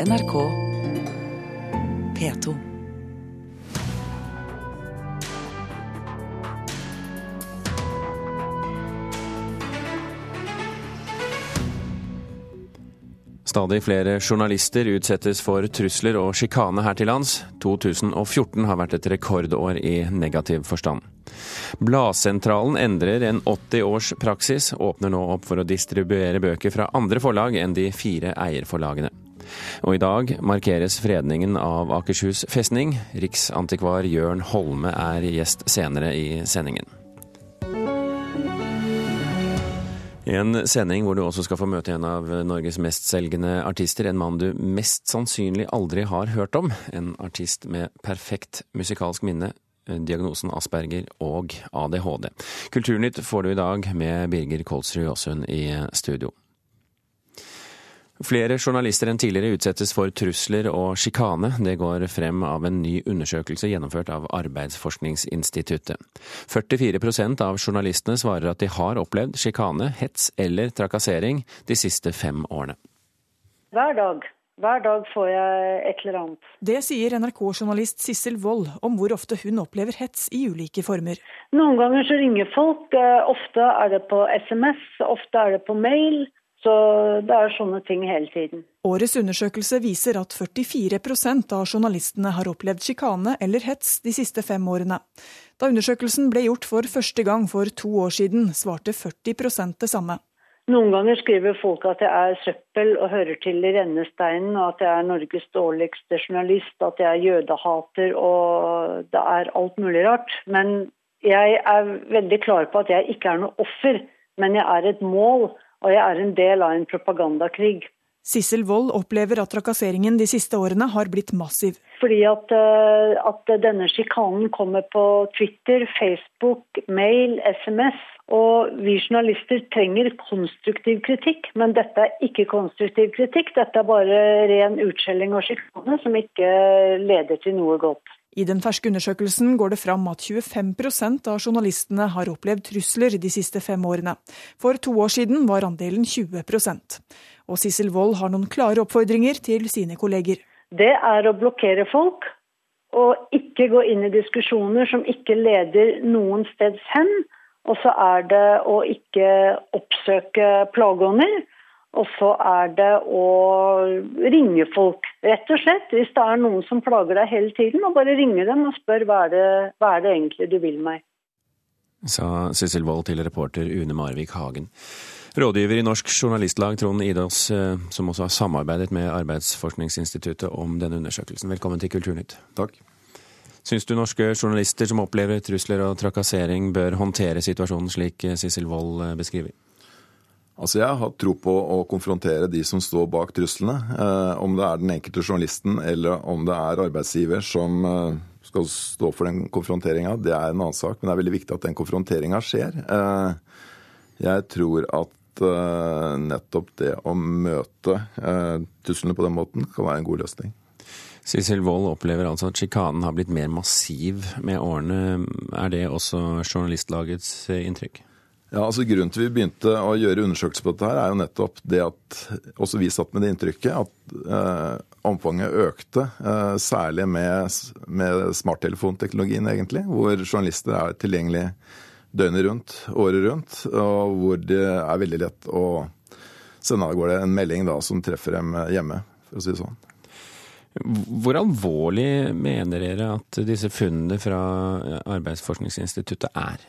NRK P2. Stadig flere journalister utsettes for trusler og sjikane her til lands. 2014 har vært et rekordår i negativ forstand. Bladsentralen endrer en 80 års praksis, åpner nå opp for å distribuere bøker fra andre forlag enn de fire eierforlagene. Og i dag markeres fredningen av Akershus festning. Riksantikvar Jørn Holme er gjest senere i sendingen. En sending hvor du også skal få møte en av Norges mestselgende artister. En mann du mest sannsynlig aldri har hørt om. En artist med perfekt musikalsk minne, diagnosen Asperger og ADHD. Kulturnytt får du i dag med Birger Kolsrud Aasund i studio. Flere journalister enn tidligere utsettes for trusler og sjikane. Det går frem av en ny undersøkelse gjennomført av Arbeidsforskningsinstituttet. 44% av journalistene svarer at de har opplevd sjikane, hets eller trakassering de siste fem årene. Hver dag. Hver dag får jeg et eller annet. Det sier NRK-journalist Sissel Wold om hvor ofte hun opplever hets i ulike former. Noen ganger så ringer folk. Ofte er det på SMS, ofte er det på mail. Så det er sånne ting hele tiden. Årets undersøkelse viser at 44% av journalistene har opplevd sjikane eller hets de siste fem årene. Da undersøkelsen ble gjort for første gang for to år siden, svarte 40% det samme. Noen ganger skriver folk at jeg er søppel og hører til i rennesteinen, og at jeg er Norges dårligste journalist, at jeg er jødehater og det er alt mulig rart. Men jeg er veldig klar på at jeg ikke er noe offer, men jeg er et mål og jeg er en del av en propagandakrig. Sissel Wold opplever at trakasseringen de siste årene har blitt massiv. Fordi at, at denne sjikanen kommer på Twitter, Facebook, mail, SMS. Og vi journalister trenger konstruktiv kritikk, men dette er ikke konstruktiv kritikk. Dette er bare ren utskjelling og sjikane som ikke leder til noe godt. I den ferske undersøkelsen går det fram at 25% av journalistene har opplevd trusler de siste fem årene. For to år siden var andelen 20% Og Sissel Wold har noen klare oppfordringer til sine kolleger. Det er å blokkere folk, og ikke gå inn i diskusjoner som ikke leder noen steds hen. Og så er det å ikke oppsøke plageånder. Og så er det å ringe folk, rett og slett. Hvis det er noen som plager deg hele tiden, og bare ringe dem og spør hva er det, hva er det egentlig du vil meg. Sa Sissel Wold til reporter Une Marvik Hagen. Rådgiver i Norsk Journalistlag, Trond Idås, eh, som også har samarbeidet med Arbeidsforskningsinstituttet om denne undersøkelsen. Velkommen til Kulturnytt. Takk. Syns du norske journalister som opplever trusler og trakassering bør håndtere situasjonen slik Sissel Wold eh, beskriver? Altså Jeg har tro på å konfrontere de som står bak truslene. Eh, om det er den enkelte journalisten eller om det er arbeidsgiver som eh, skal stå for den konfronteringa, det er en annen sak. Men det er veldig viktig at den konfronteringa skjer. Eh, jeg tror at eh, nettopp det å møte eh, truslene på den måten kan være en god løsning. Sissel Wold opplever altså at sjikanen har blitt mer massiv med årene. Er det også Journalistlagets eh, inntrykk? Ja, altså Grunnen til vi begynte å gjøre undersøkelser på dette, her er jo nettopp det at også vi satt med det inntrykket at eh, omfanget økte. Eh, særlig med, med smarttelefonteknologien, egentlig. Hvor journalister er tilgjengelig døgnet rundt, året rundt. Og hvor det er veldig lett å sende av gårde en melding da, som treffer dem hjemme, for å si det sånn. Hvor alvorlig mener dere at disse funnene fra Arbeidsforskningsinstituttet er?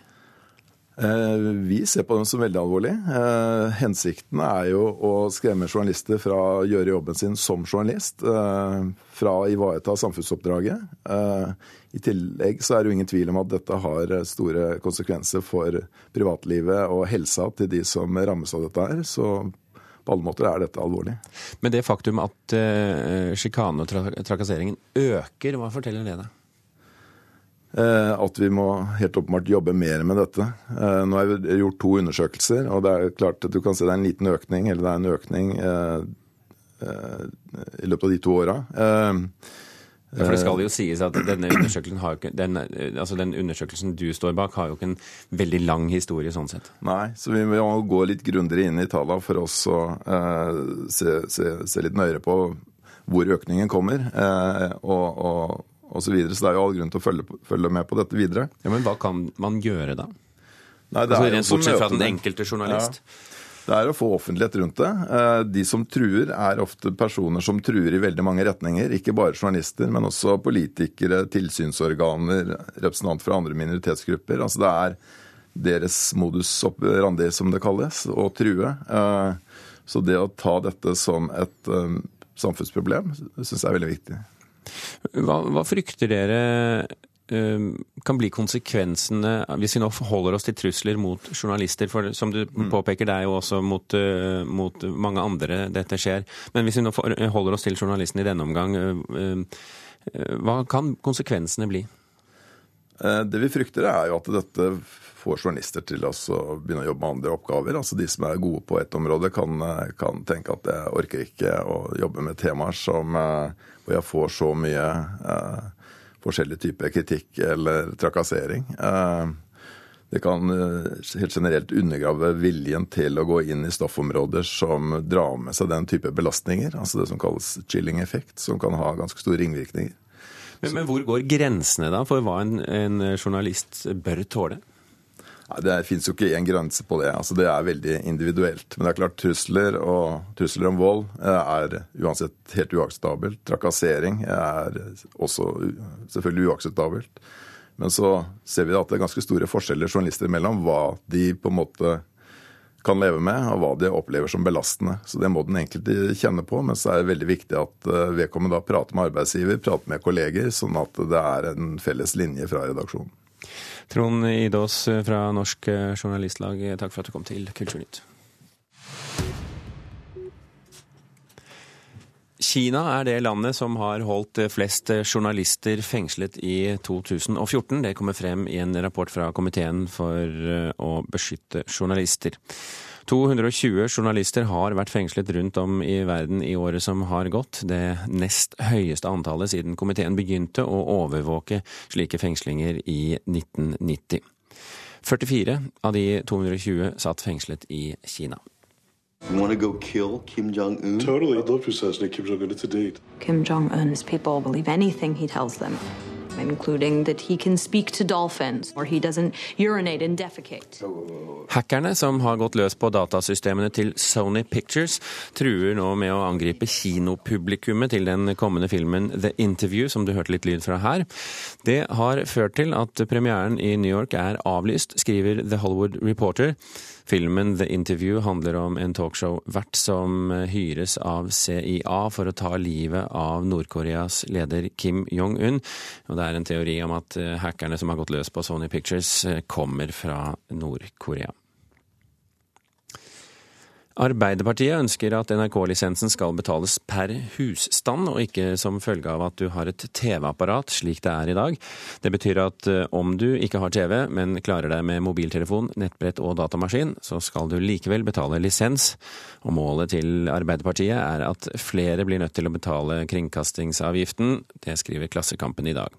Eh, vi ser på dem som veldig alvorlig. Eh, hensikten er jo å skremme journalister fra å gjøre jobben sin som journalist. Eh, fra å ivareta samfunnsoppdraget. I tillegg så er det jo ingen tvil om at dette har store konsekvenser for privatlivet og helsa til de som rammes av dette her. Så på alle måter er dette alvorlig. Men det faktum at sjikane og trakasseringen øker, hva forteller det deg? Eh, at vi må helt åpenbart jobbe mer med dette. Eh, nå har vi gjort to undersøkelser, og det er klart at du kan se det er en liten økning, eller det er en økning eh, i løpet av de to åra. For det skal jo sies at denne undersøkelsen, har jo ikke, den, altså den undersøkelsen du står bak, har jo ikke en veldig lang historie sånn sett. Nei, så vi må gå litt grundigere inn i tallene for oss å eh, se, se, se, litt nøyere på hvor økningen kommer, og, og, og så videre. Så det er jo all grunn til å følge, følge med på dette videre. Ja, Men hva kan man gjøre da? Nei, det er altså, Bortsett fra den enkelte journalist? Ja. Det er å få offentlighet rundt det. Eh, de som truer, er ofte personer som truer i veldig mange retninger. Ikke bare journalister, men også politikere, tilsynsorganer, representanter fra andre minoritetsgrupper. Altså det er deres modus operandi, som det kalles, å true. Eh, så det å ta dette som et eh, samfunnsproblem syns jeg er veldig viktig. Hva, hva frykter dere Eh, kan bli konsekvensene hvis vi nå forholder oss til trusler mot journalister? For som du mm. påpeker, det er jo også mot, eh, mot, mange andre dette skjer. Men hvis vi nå holder oss til journalisten i denne omgang, eh, hva kan konsekvensene bli? Det vi frykter, er jo at dette får journalister til å begynne å jobbe med andre oppgaver. Altså De som er gode på ett område, kan, kan, tenke at jeg orker ikke å jobbe med temaer som, hvor jeg får så mye forskjellig type kritikk eller trakassering. Eh, det kan eh, helt generelt undergrave viljen til å gå inn i stoffområder som drar med seg den type belastninger, altså det som kalles chilling effekt, som kan ha ganske store ringvirkninger. Men, men hvor går grensene da for hva en, en journalist bør tåle? Det fins jo ikke én grense på det. altså Det er veldig individuelt. Men det er klart trusler og trusler om vold eh, er uansett helt uakseptabelt. Trakassering er også selvfølgelig uakseptabelt. Men så ser vi at det er ganske store forskjeller journalister imellom hva de på en måte kan leve med, og hva de opplever som belastende. Så Det må den enkelte kjenne på. Men så er det veldig viktig at eh, vedkommende da prater med arbeidsgiver, prater med kolleger, sånn at det er en felles linje fra redaksjonen. Trond Idås fra Norsk Journalistlag, takk for at du kom til Kulturnytt. Kina er det landet som har holdt flest journalister fengslet i 2014. Det kommer frem i en rapport fra Komiteen for å beskytte journalister. 220 journalister har vært fengslet rundt om i verden i året som har gått, det nest høyeste antallet siden komiteen begynte å overvåke slike fengslinger i 1990. 44 av de 220 satt fengslet i Kina. You want to go kill Kim Jong Un? Totally. I'd love to assassinate Kim Jong Un. It's a date. Kim Jong Un's people believe anything he tells them dolphins. Hackerne som har gått løs på datasystemene til Sony Pictures, truer nå med å angripe kinopublikummet til den kommende filmen The Interview, som du hørte litt lyd fra her. Det har ført til at premieren i New York er avlyst, skriver The Hollywood Reporter. Filmen The Interview handler om en talkshow-vert som hyres av CIA for å ta livet av Nord-Koreas leder Kim Jong-un. Og det er en teori om at eh, hackerne som har gått løs på Sony Pictures, eh, kommer fra Nord-Korea. Arbeiderpartiet ønsker at NRK-lisensen skal betales per husstand, og ikke som følge av at du har et TV-apparat, slik det er i dag. Det betyr at eh, om du ikke har TV, men klarer deg med mobiltelefon, nettbrett og datamaskin, så skal du likevel betale lisens. Og målet til Arbeiderpartiet er at flere blir nødt til å betale kringkastingsavgiften. Det skriver Klassekampen i dag.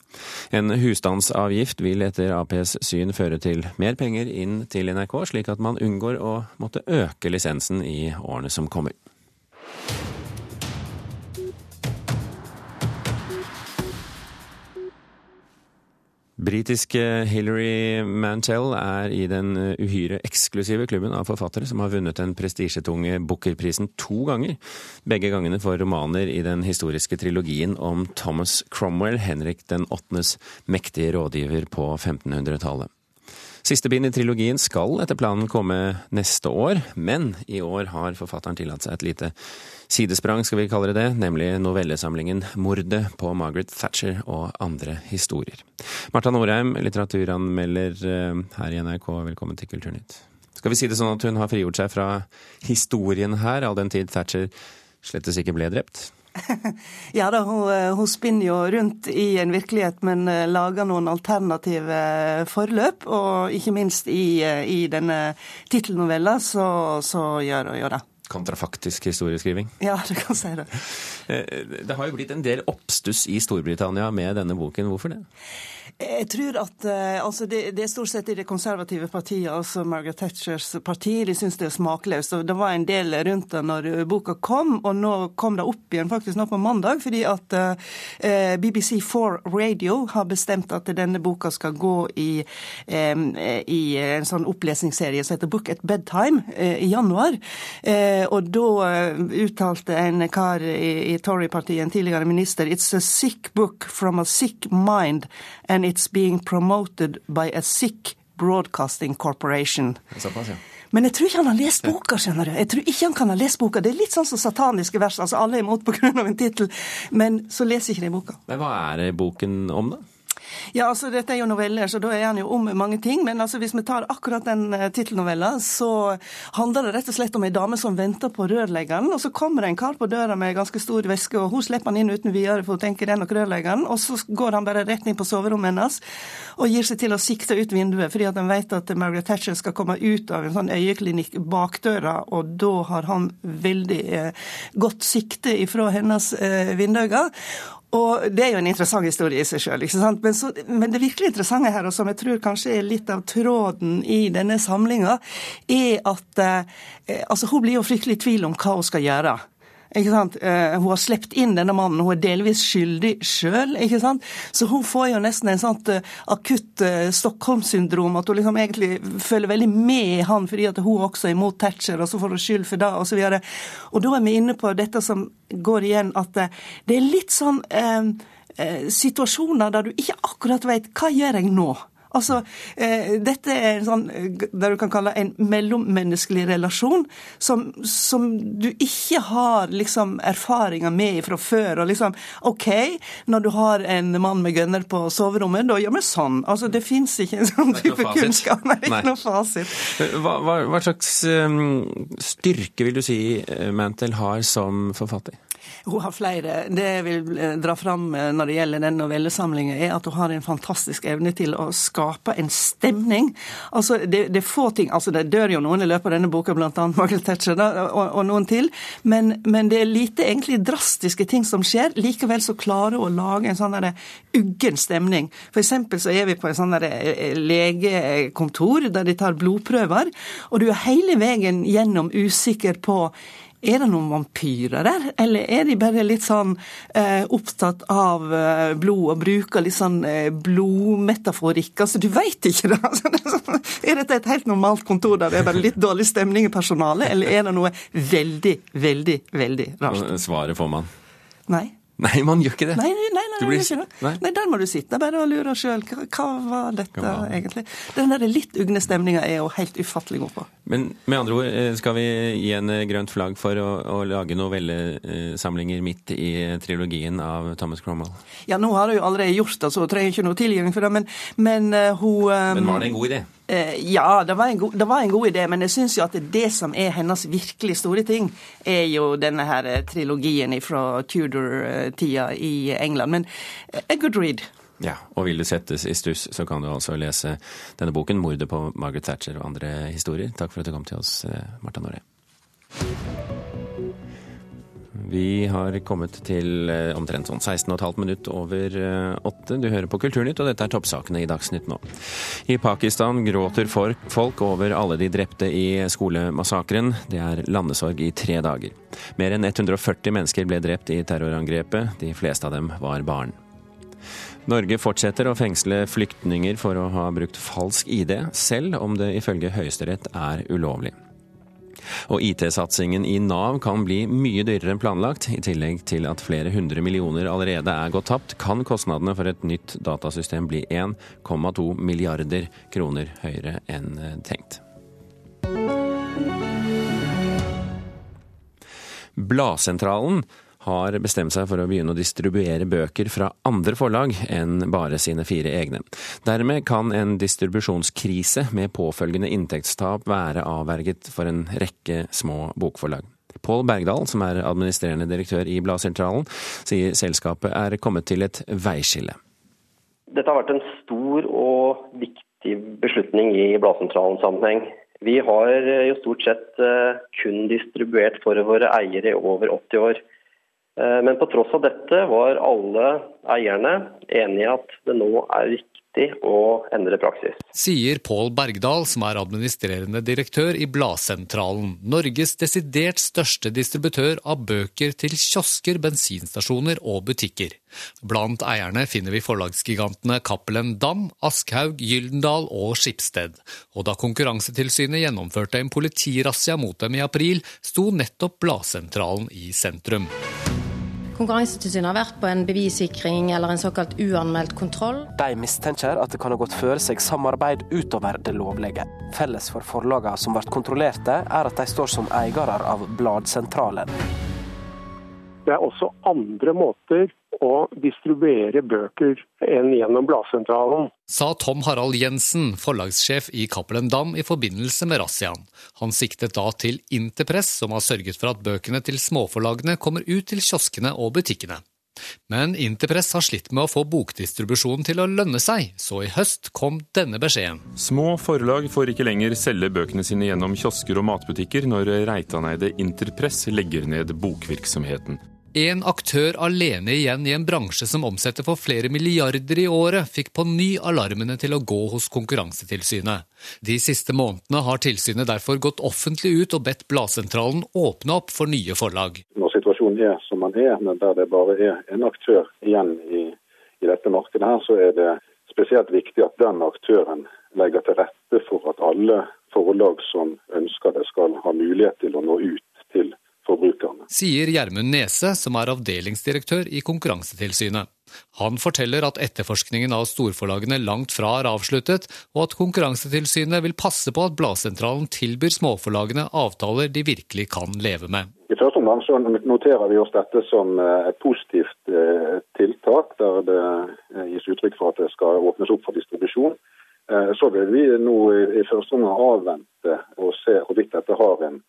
En husstandsavgift vil etter Aps syn føre til mer penger inn til NRK, slik at man unngår å måtte øke lisensen i årene som kommer. Britiske Hilary Mantel er i den uhyre eksklusive klubben av forfattere som har vunnet den prestisjetunge Booker-prisen to ganger. Begge gangene for romaner i den historiske trilogien om Thomas Cromwell, Henrik den åttendes mektige rådgiver på 1500-tallet. Siste bind i trilogien skal etter planen komme neste år, men i år har forfatteren tillatt seg et lite sidesprang, skal vi kalle det det, nemlig novellesamlingen Mordet på Margaret Thatcher og andre historier. Marta Norheim, litteraturanmelder eh, her i NRK, velkommen til Kulturnytt. Skal vi si det sånn at hun har frigjort seg fra historien her, all den tid Thatcher slettes ikke ble drept? ja da, hun, eh, hun, spinner jo rundt i en virkelighet, men eh, lager noen alternative forløp. Og ikke minst i, eh, i denne tittelnovella så, så gjør hun jo det. Kontrafaktisk historieskriving? Ja, du kan si det. Det har jo blitt en del oppstuss i Storbritannia med denne boken. Hvorfor det? Jeg tror at eh, altså det, det, er stort sett i det konservative partiet, altså Margaret Thatchers parti, de syns det er smakløst. og Det var en del rundt det når boka kom, og nå kom det opp igjen faktisk nå på mandag, fordi at eh, BBC4 Radio har bestemt at denne boka skal gå i, eh, i en sånn opplesningsserie som heter Book at Bedtime eh, i januar. Eh, og da eh, uttalte en kar i, i Tory-partiet, en tidligere minister, It's a sick book from a sick mind. and it's being promoted by a sick broadcasting corporation. Såpass, ja. Men jeg tror ikke han har lest boka, skjønner du. Jeg tror ikke han kan ha lest boka. Det er litt sånn som sataniske vers. altså Alle er imot pga. en tittel, men så leser ikke de boka. Men hva er boken om, da? Ja, altså Dette er jo noveller, så da er han jo om mange ting. Men altså, hvis vi tar akkurat den uh, tittelnovella, så handler det rett og slett om ei dame som venter på rørleggeren. Og så kommer det en kar på døra med ganske stor veske, og hun slipper han inn uten videre, for hun tenker det er nok rørleggeren. Og så går han bare rett inn på soverommet hennes og gir seg til å sikte ut vinduet, fordi at han vet at Margaret Thatcher skal komme ut av en sånn øyeklinikk bak døra, og da har han veldig eh, godt sikte ifra hennes eh, vindauger. Og Det er jo en interessant historie i seg sjøl. Men, men, det virkelig interessante her, og som jeg tror kanskje er litt av tråden i denne samlinga, er at eh, altså, hun blir jo fryktelig i tvil om hva hun skal gjøre. Ikke sant? Eh, hun har sluppet inn denne mannen, hun er delvis skyldig sjøl. Så hun får jo nesten en sånt uh, akutt uh, Stockholm-syndrom, at hun liksom egentlig føler veldig med han fordi at hun også er imot Thatcher, og så får hun skyld for det, osv. Og, så og da er vi inne på dette som går igjen, at det er litt sånn situasjoner der du ikke akkurat vet hva gjør jeg nå? Altså, eh, Dette er en sånn, det du kan kalle en mellommenneskelig relasjon som, som, du ikke har liksom erfaringer med fra før. og liksom, OK, når du har en mann med gunner på soverommet, da gjør vi sånn. Altså, Det fins ikke en sånn type kunnskap. Nei, ikke noe fasit. Hva, hva, hva slags um, styrke vil du si eh, Mantel har som forfatter? Hun har flere. Det jeg vil eh, dra fram eh, når det gjelder den novellesamlingen, er at hun har en fantastisk evne til å skape en stemning. Altså, det, det er få ting altså Det dør jo noen i løpet av denne boka, bl.a. Margaret Thatcher og, og, noen til, men, men, det er lite egentlig drastiske ting som skjer. Likevel så klarer hun å lage en sånn uggen stemning. For eksempel så er vi på en sånn eh, legekontor der de tar blodprøver, og du er hele veien gjennom usikker på er det noen vampyrer der, eller er de bare litt sånn eh, opptatt av eh, blod og bruker litt sånn eh, blodmetaforikk? Altså, du veit ikke det. Altså, sånn, er dette et helt normalt kontor der det er bare litt dårlig stemning i personalet, eller er det noe veldig, veldig, veldig rart? Svaret får man. Nei. Nei, man gjør ikke det. Nei, nei, nei, blir... ikke det. Nei? nei, Der må du sitte bare og lure sjøl. Hva, var dette hva egentlig? Den der litt ugne stemninga er jo helt ufattelig god på. Men med andre ord, eh, skal vi gi en eh, grønt flagg for å, å lage novellesamlinger midt i trilogien av Thomas Cromwell? Ja, nå har hun jo allerede gjort det, så trenger ikke noe tilgjengelig for det, men, men uh, hun um... Men var det en god idé? Eh, ja, det var, god, det var, en god, idé, men jeg syns jo at det som er hennes virkelig store ting, er jo denne her eh, trilogien fra Tudor-tida i England. Men eh, a good read. Ja, og vil du settes i stuss, så kan du altså lese denne boken, 'Mordet på Margaret Thatcher' og andre historier. Takk for at du kom til oss, Marta Noré. Vi har kommet til eh, omtrent sånn 16,5 minutt over eh, åtte. Du hører på Kulturnytt, og dette er toppsakene i Dagsnytt nå. I Pakistan gråter folk over alle de drepte i skolemassakren. Det er landesorg i tre dager. Mer enn 140 mennesker ble drept i terrorangrepet. De fleste av dem var barn. Norge fortsetter å fengsle flyktninger for å ha brukt falsk ID, selv om det ifølge Høyesterett er ulovlig. Og IT-satsingen i Nav kan bli mye dyrere enn planlagt. I tillegg til at flere hundre millioner allerede er gått tapt, kan kostnadene for et nytt datasystem bli 1,2 milliarder kroner høyere enn tenkt. Bladsentralen har bestemt seg for å begynne å distribuere bøker fra andre forlag enn bare sine fire egne. Dermed kan en distribusjonskrise med påfølgende inntektstap være avverget for en rekke små bokforlag. Pål Bergdal, som er administrerende direktør i Bladsentralen, sier selskapet er kommet til et veiskille. Dette har vært en stor og viktig beslutning i Bladsentralens sammenheng. Vi har jo stort sett eh, kun distribuert for våre eiere over 80 år. Men på tross av dette var alle eierne enige at det nå er viktig å endre praksis. Sier Pål Bergdal, som er administrerende direktør i Bladsentralen, Norges desidert største distributør av bøker til kiosker, bensinstasjoner og butikker. Blant eierne finner vi forlagsgigantene Cappelen Dam, Aschhaug, Gyldendal og Skipsted. Og da Konkurransetilsynet gjennomførte en politirazzia mot dem i april, sto nettopp Bladsentralen i sentrum. Konkurransetilsynet har vært på en bevissikring eller en såkalt uanmeldt kontroll. De mistenker at det kan ha gått føre seg samarbeid utover det lovlige. Felles for forlagene som blir kontrollerte, er at de står som eiere av Bladsentralen. Det er også andre måter å distribuere bøker enn gjennom Bladsentralen. Sa Tom Harald Jensen, forlagssjef i Cappelen Dam i forbindelse med razziaen. Han siktet da til Interpress, som har sørget for at bøkene til småforlagene kommer ut til kioskene og butikkene. Men Interpress har slitt med å få bokdistribusjonen til å lønne seg, så i høst kom denne beskjeden. Små forlag får ikke lenger selge bøkene sine gjennom kiosker og matbutikker når Reitaneide Interpress legger ned bokvirksomheten. En aktør alene igjen i en bransje som omsetter for flere milliarder i året, fikk på ny alarmene til å gå hos Konkurransetilsynet. De siste månedene har tilsynet derfor gått offentlig ut og bedt Bladsentralen åpne opp for nye forlag. Når situasjonen er som den er, men der det bare er en aktør igjen i, i dette markedet, her, så er det spesielt viktig at den aktøren legger til rette for at alle forlag som ønsker det, skal ha mulighet til å nå ut til forbrukerne. Sier Gjermund Nese, som er avdelingsdirektør i Konkurransetilsynet. Han forteller at etterforskningen av storforlagene langt fra er avsluttet, og at Konkurransetilsynet vil passe på at Bladsentralen tilbyr småforlagene avtaler de virkelig kan leve med. I første omgang så noterer vi oss dette som eh, et positivt eh, tiltak, der det eh, gis uttrykk for at det skal åpnes opp for distribusjon. Så vil vi nå i første omgang avvente og se hvorvidt dette har en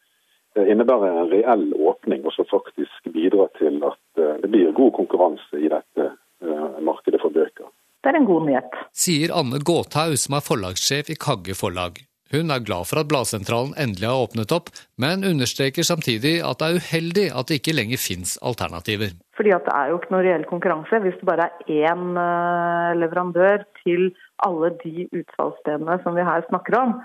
innebærer en reell åpning, og som faktisk bidrar til at eh, det blir god konkurranse i dette eh, markedet for bøker. Det er en god nyhet. Sier Anne Gåthaug, som er forlagssjef i Kagge forlag. Hun er glad for at Bladsentralen endelig har åpnet opp, men understreker samtidig at det er uheldig at det ikke lenger fins alternativer. Fordi at Det er jo ikke noe reell konkurranse hvis det bare er én eh, leverandør til alle de utfallsstedene som vi her snakker om.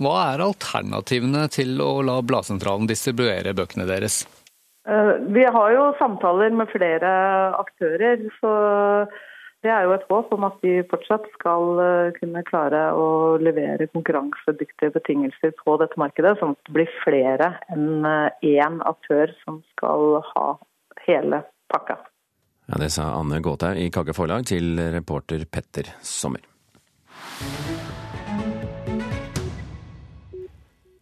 Hva er alternativene til å la Bladsentralen distribuere bøkene deres? Eh, vi har jo samtaler med flere aktører, så det er jo et håp om at de fortsatt skal eh, kunne klare å levere konkurransedyktige betingelser på dette markedet, sånn at det blir flere enn eh, én aktør som skal ha hele pakka. Ja, Det sa Anne Gåthaug i Kagge Forlag til reporter Petter Sommer.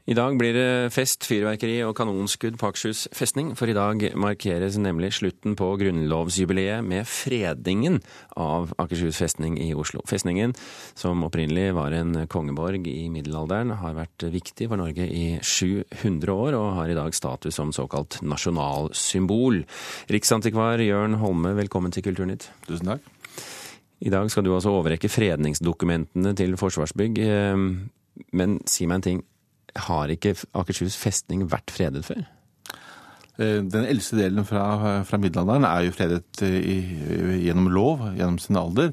I dag blir det fest, fyrverkeri og kanonskudd på Akershus festning, for i dag markeres nemlig slutten på grunnlovsjubileet med fredningen av Akershus festning i Oslo. Festningen, som opprinnelig var en kongeborg i middelalderen, har vært viktig for Norge i 700 år, og har i dag status som såkalt nasjonalsymbol. Riksantikvar Jørn Holme, velkommen til Kulturnytt. Tusen takk. I dag skal du altså overrekke fredningsdokumentene til Forsvarsbygg. Eh, men si meg en ting, har ikke Akershus festning vært fredet før? Eh, den eldste delen fra, fra middelalderen er jo fredet eh, i, gjennom lov, gjennom sin alder.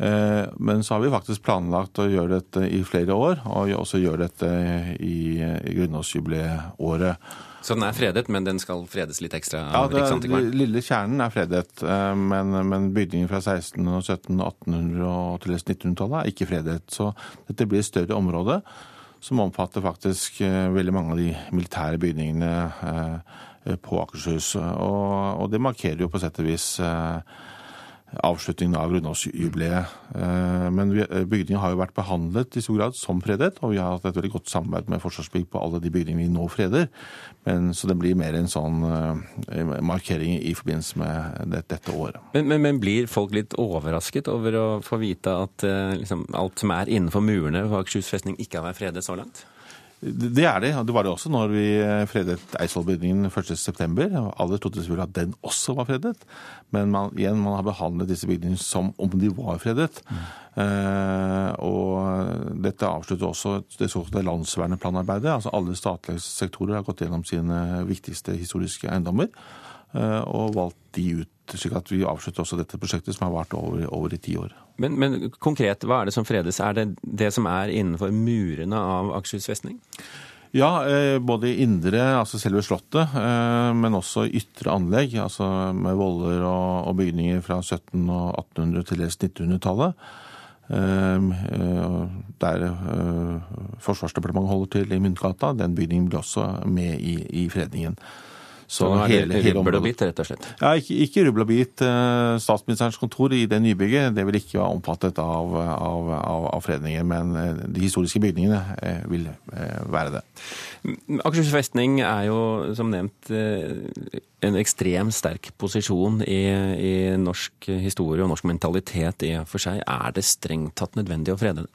Men så har vi faktisk planlagt å gjøre dette i flere år, og også gjøre dette i, i grunnlovsjubileåret. Så den er fredet, men den skal fredes litt ekstra ja, det, den lille kjernen er fredet, eh, men, men bygninger fra 1600-, 1700-, 1800- og til 1900-tallet er ikke fredet. Så dette blir et større område som omfatter faktisk eh, veldig mange av de militære bygningene eh, på Akershus. Og, og det markerer jo på sett og vis avslutningen av grunnlovsjubileet. Eh, men eh, bygningen har jo vært behandlet i stor grad som fredet, og vi har hatt et veldig godt samarbeid med Forsvarsbygg på alle de bygningene vi nå freder. Men, så det blir mer en sånn eh, markering i forbindelse med dette året. Men, men, men blir folk litt overrasket over å få vite at liksom, alt som er innenfor murene på Akershus festning ikke har vært fredet så langt? Det er det, det var det også når vi fredet Eidsvollbygningen 1.9. Alle trodde selvfølgelig at den også var fredet, men man, igjen, man har behandlet disse bygningene som om de var fredet. Mm. Eh, og dette avslutter også det såkalte landsverneplanarbeidet. Altså alle statlige sektorer har gått gjennom sine viktigste historiske eiendommer. og valgt de ut, slik at vi avslutter også dette prosjektet som har vart over, over i ti år. Men, men, konkret, hva er det som fredes? Er det det som er innenfor murene av Akershus festning? Ja, både indre, altså selve slottet, men også ytre anlegg. Altså med voller og, bygninger fra 1700- og 1800- til 1900-tallet. Der Forsvarsdepartementet holder til i Myntgata. Den bygningen blir også med i, i fredningen. Så, er det rubbel og bit, rett og slett? Ja, ikke, ikke rubbel og bit. Statsministerens kontor i det nybygget det vil ikke være omfattet av, av, av, av fredningen, men de historiske bygningene vil være det. Akershus festning er jo som nevnt en ekstremt sterk posisjon i, i norsk historie og norsk mentalitet i og for seg. Er det strengt tatt nødvendig å frede det?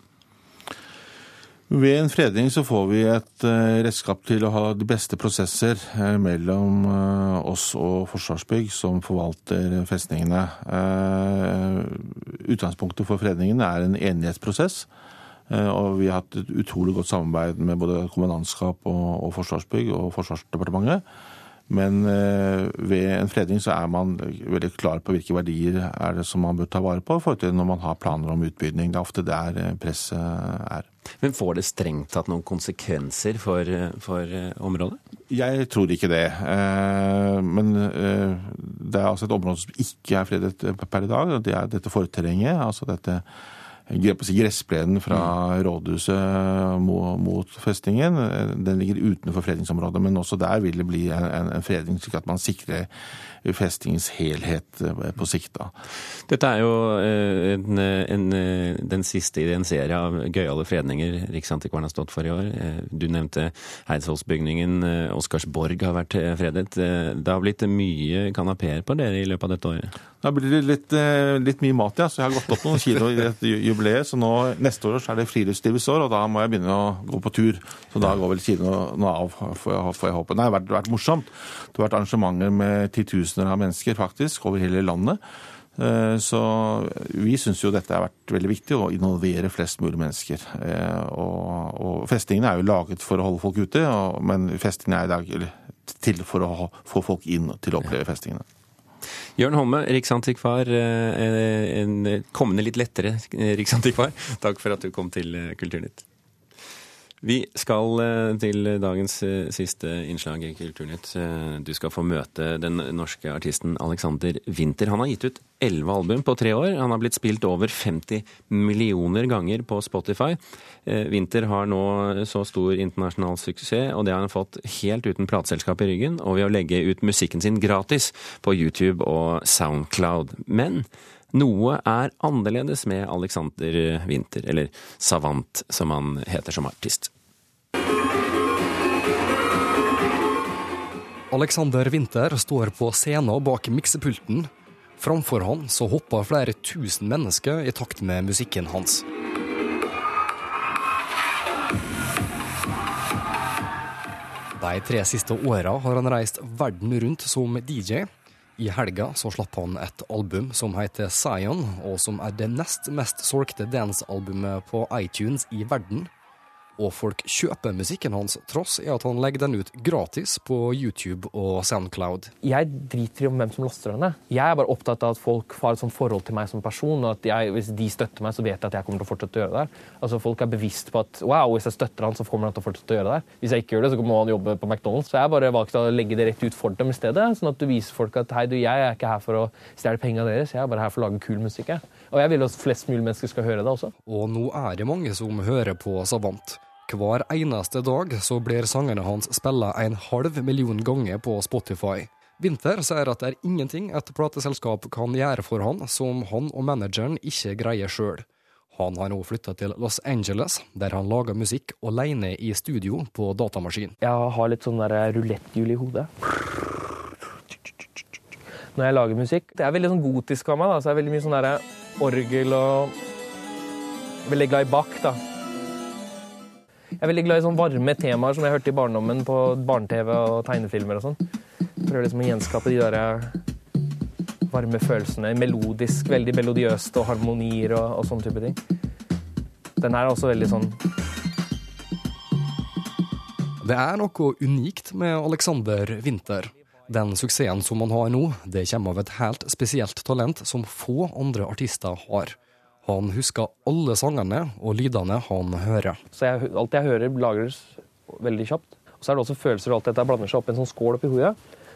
Ved en fredning så får vi et redskap til å ha de beste prosesser mellom oss og Forsvarsbygg, som forvalter festningene. Utgangspunktet for fredningen er en enighetsprosess. Og vi har hatt et utrolig godt samarbeid med både kommandantskap og Forsvarsbygg og Forsvarsdepartementet. Men ved en fredning så er man veldig klar på hvilke verdier er det som man bør ta vare på, når man har planer om utbygging. Det er ofte der presset er. Men får det strengt tatt noen konsekvenser for, for området? Jeg tror ikke det. Men det er altså et område som ikke er fredet per i dag. Det er dette forterrenget. altså dette Gressplenen fra rådhuset mot festningen den ligger utenfor fredningsområdet, men også der vil det bli en, en fredning, slik at man sikrer festningens helhet på sikt. Da. Dette er jo en, en, den siste i en serie av gøyale fredninger Riksantikvaren har stått for i år. Du nevnte Eidsvollsbygningen. Oscarsborg har vært fredet. Det har blitt mye kanapeer på dere i løpet av dette året? Da blir det litt, litt mye mat, ja. Så jeg har gått opp noen kilo i dette jubileet. Så nå, neste år så er det friluftslivets år, og da må jeg begynne å gå på tur. Så da går vel kiloene av, får jeg, får jeg håpe. Nei, det har vært, vært morsomt. Det har vært arrangementer med titusener av mennesker, faktisk, over hele landet. Så vi syns jo dette har vært veldig viktig, å involvere flest mulig mennesker. Og, og festningene er jo laget for å holde folk ute, men festningene er i dag til for å få folk inn til å oppleve festingene. Jørn Holme, riksantikvar. En kommende litt lettere riksantikvar. Takk for at du kom til Kulturnytt. Vi skal til dagens siste innslag i Kulturnytt. Du skal få møte den norske artisten Alexander Winther. Han har gitt ut elleve album på tre år. Han har blitt spilt over 50 millioner ganger på Spotify. Winther har nå så stor internasjonal suksess, og det har han fått helt uten plateselskap i ryggen, og ved å legge ut musikken sin gratis på YouTube og Soundcloud. Men noe er annerledes med Alexander Winther, eller Savant som han heter som artist. Alexander Winther står på scenen bak miksepulten. Framfor han så hopper flere tusen mennesker i takt med musikken hans. De tre siste åra har han reist verden rundt som DJ. I helga så slapp han et album som heter Zion, og som er det nest mest solgte dancealbumet på iTunes i verden. Og folk kjøper musikken hans, tross i at han legger den ut gratis på YouTube og Soundcloud. Jeg driter i om hvem som laster henne. Jeg er bare opptatt av at folk har et sånt forhold til meg som person, og at jeg, hvis de støtter meg, så vet jeg at jeg kommer til å fortsette å gjøre det der. Altså Folk er bevisst på at wow, hvis jeg støtter han, så kommer han til å fortsette å gjøre det der. Hvis jeg ikke gjør det, så må han jobbe på McDonald's. Så jeg har bare valgt å legge det rett ut for dem i stedet, sånn at du viser folk at hei, du, jeg er ikke her for å stjele pengene deres, jeg er bare her for å lage kul musikk. Jeg. Og jeg vil at flest mulig mennesker skal høre det også. Og nå er det mange som hører på Savant. Hver eneste dag så blir sangene hans spilla en halv million ganger på Spotify. Winther sier at det er ingenting et plateselskap kan gjøre for han som han og manageren ikke greier sjøl. Han har nå flytta til Los Angeles, der han lager musikk alene i studio på datamaskin. Jeg har litt sånn ruletthjul i hodet. Når jeg lager musikk. Det er veldig sånn gotisk av meg. da, så det er veldig mye sånn der orgel og Veldig glad i Bach, da. Jeg er veldig glad i sånne varme temaer som jeg hørte i barndommen på barne-TV og tegnefilmer og sånn. Prøver liksom å gjenskape de der varme følelsene. Melodisk, veldig melodiøst og harmonier og, og sånne type ting. Den her er også veldig sånn Det er noe unikt med Alexander Winther. Den suksessen som han har nå, det kommer av et helt spesielt talent som få andre artister har. Han husker alle sangene og lydene han hører. Så jeg, alt jeg hører, lagres veldig kjapt. Og så er det også følelser og alt dette blander seg opp i en sånn skål oppi hodet.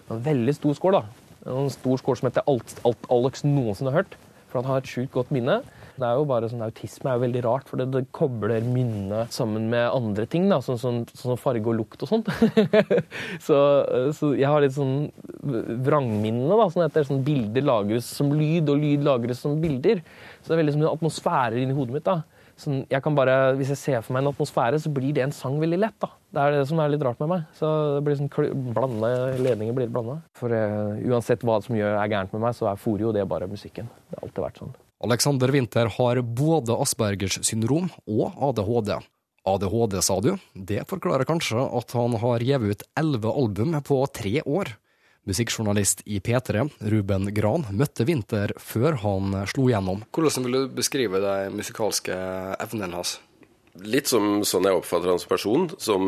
En veldig stor skål, da. En stor skål som heter alt, alt Alex noensinne har hørt. For han har et sjukt godt minne. Det er jo bare sånn, Autisme er jo veldig rart, for det, kobler minnet sammen med andre ting. da, Sånn, sånn, sånn farge og lukt og sånt. så, så, jeg har litt sånn vrangminne. da, sånn etter sånn Bilder lagres som lyd, og lyd lagres som bilder. Så det er veldig som en atmosfære inni hodet mitt. da. Sånn, jeg kan bare, Hvis jeg ser for meg en atmosfære, så blir det en sang veldig lett. da. Det er det som er litt rart med meg. Så det blir sånn blande, Ledninger blir blanda. For uh, uansett hva som gjør er gærent med meg, så er fôrer jo det bare musikken. Det har alltid vært sånn. Alexander Winther har både Aspergers syndrom og ADHD. ADHD, sa du? Det forklarer kanskje at han har gitt ut elleve album på tre år. Musikkjournalist i P3, Ruben Gran, møtte Winther før han slo gjennom. Hvordan vil du beskrive de musikalske evnene hans? Litt som sånn jeg oppfatter han som person, som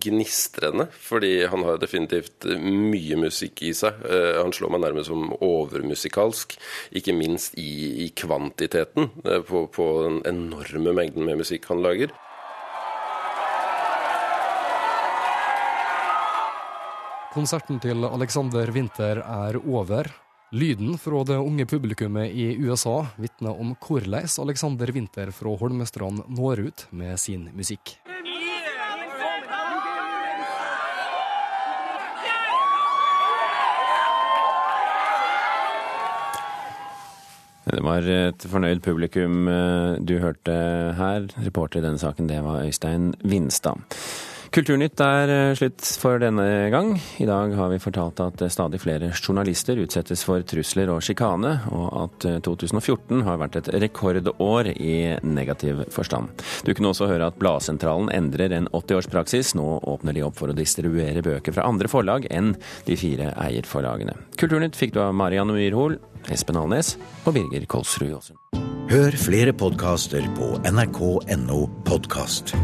gnistrende. Fordi han har definitivt mye musikk i seg. Uh, han slår meg nærmest som overmusikalsk. Ikke minst i, i kvantiteten, uh, på, på, den enorme mengden med musikk han lager. Konserten til Alexander Winther er over. Lyden fra det unge publikummet i USA vitner om hvordan Alexander Winther fra Holmestrand når ut med sin musikk. Det var et fornøyd publikum eh, du hørte her. Reporter i denne saken, det var Øystein Vinstad. Kulturnytt er eh, slutt for denne gang. I dag har vi fortalt at eh, stadig flere journalister utsettes for trusler og sjikane, og at 2014 har vært et rekordår i negativ forstand. Du kunne også høre at Bladsentralen endrer en 80-årspraksis. Nå åpner de opp for å distribuere bøker fra andre forlag enn de fire eierforlagene. Kulturnytt fikk du av Marianne Myrhol, Espen Alnes og Birger Kolsrud Aasund. Hør flere podkaster på nrk.no podkast.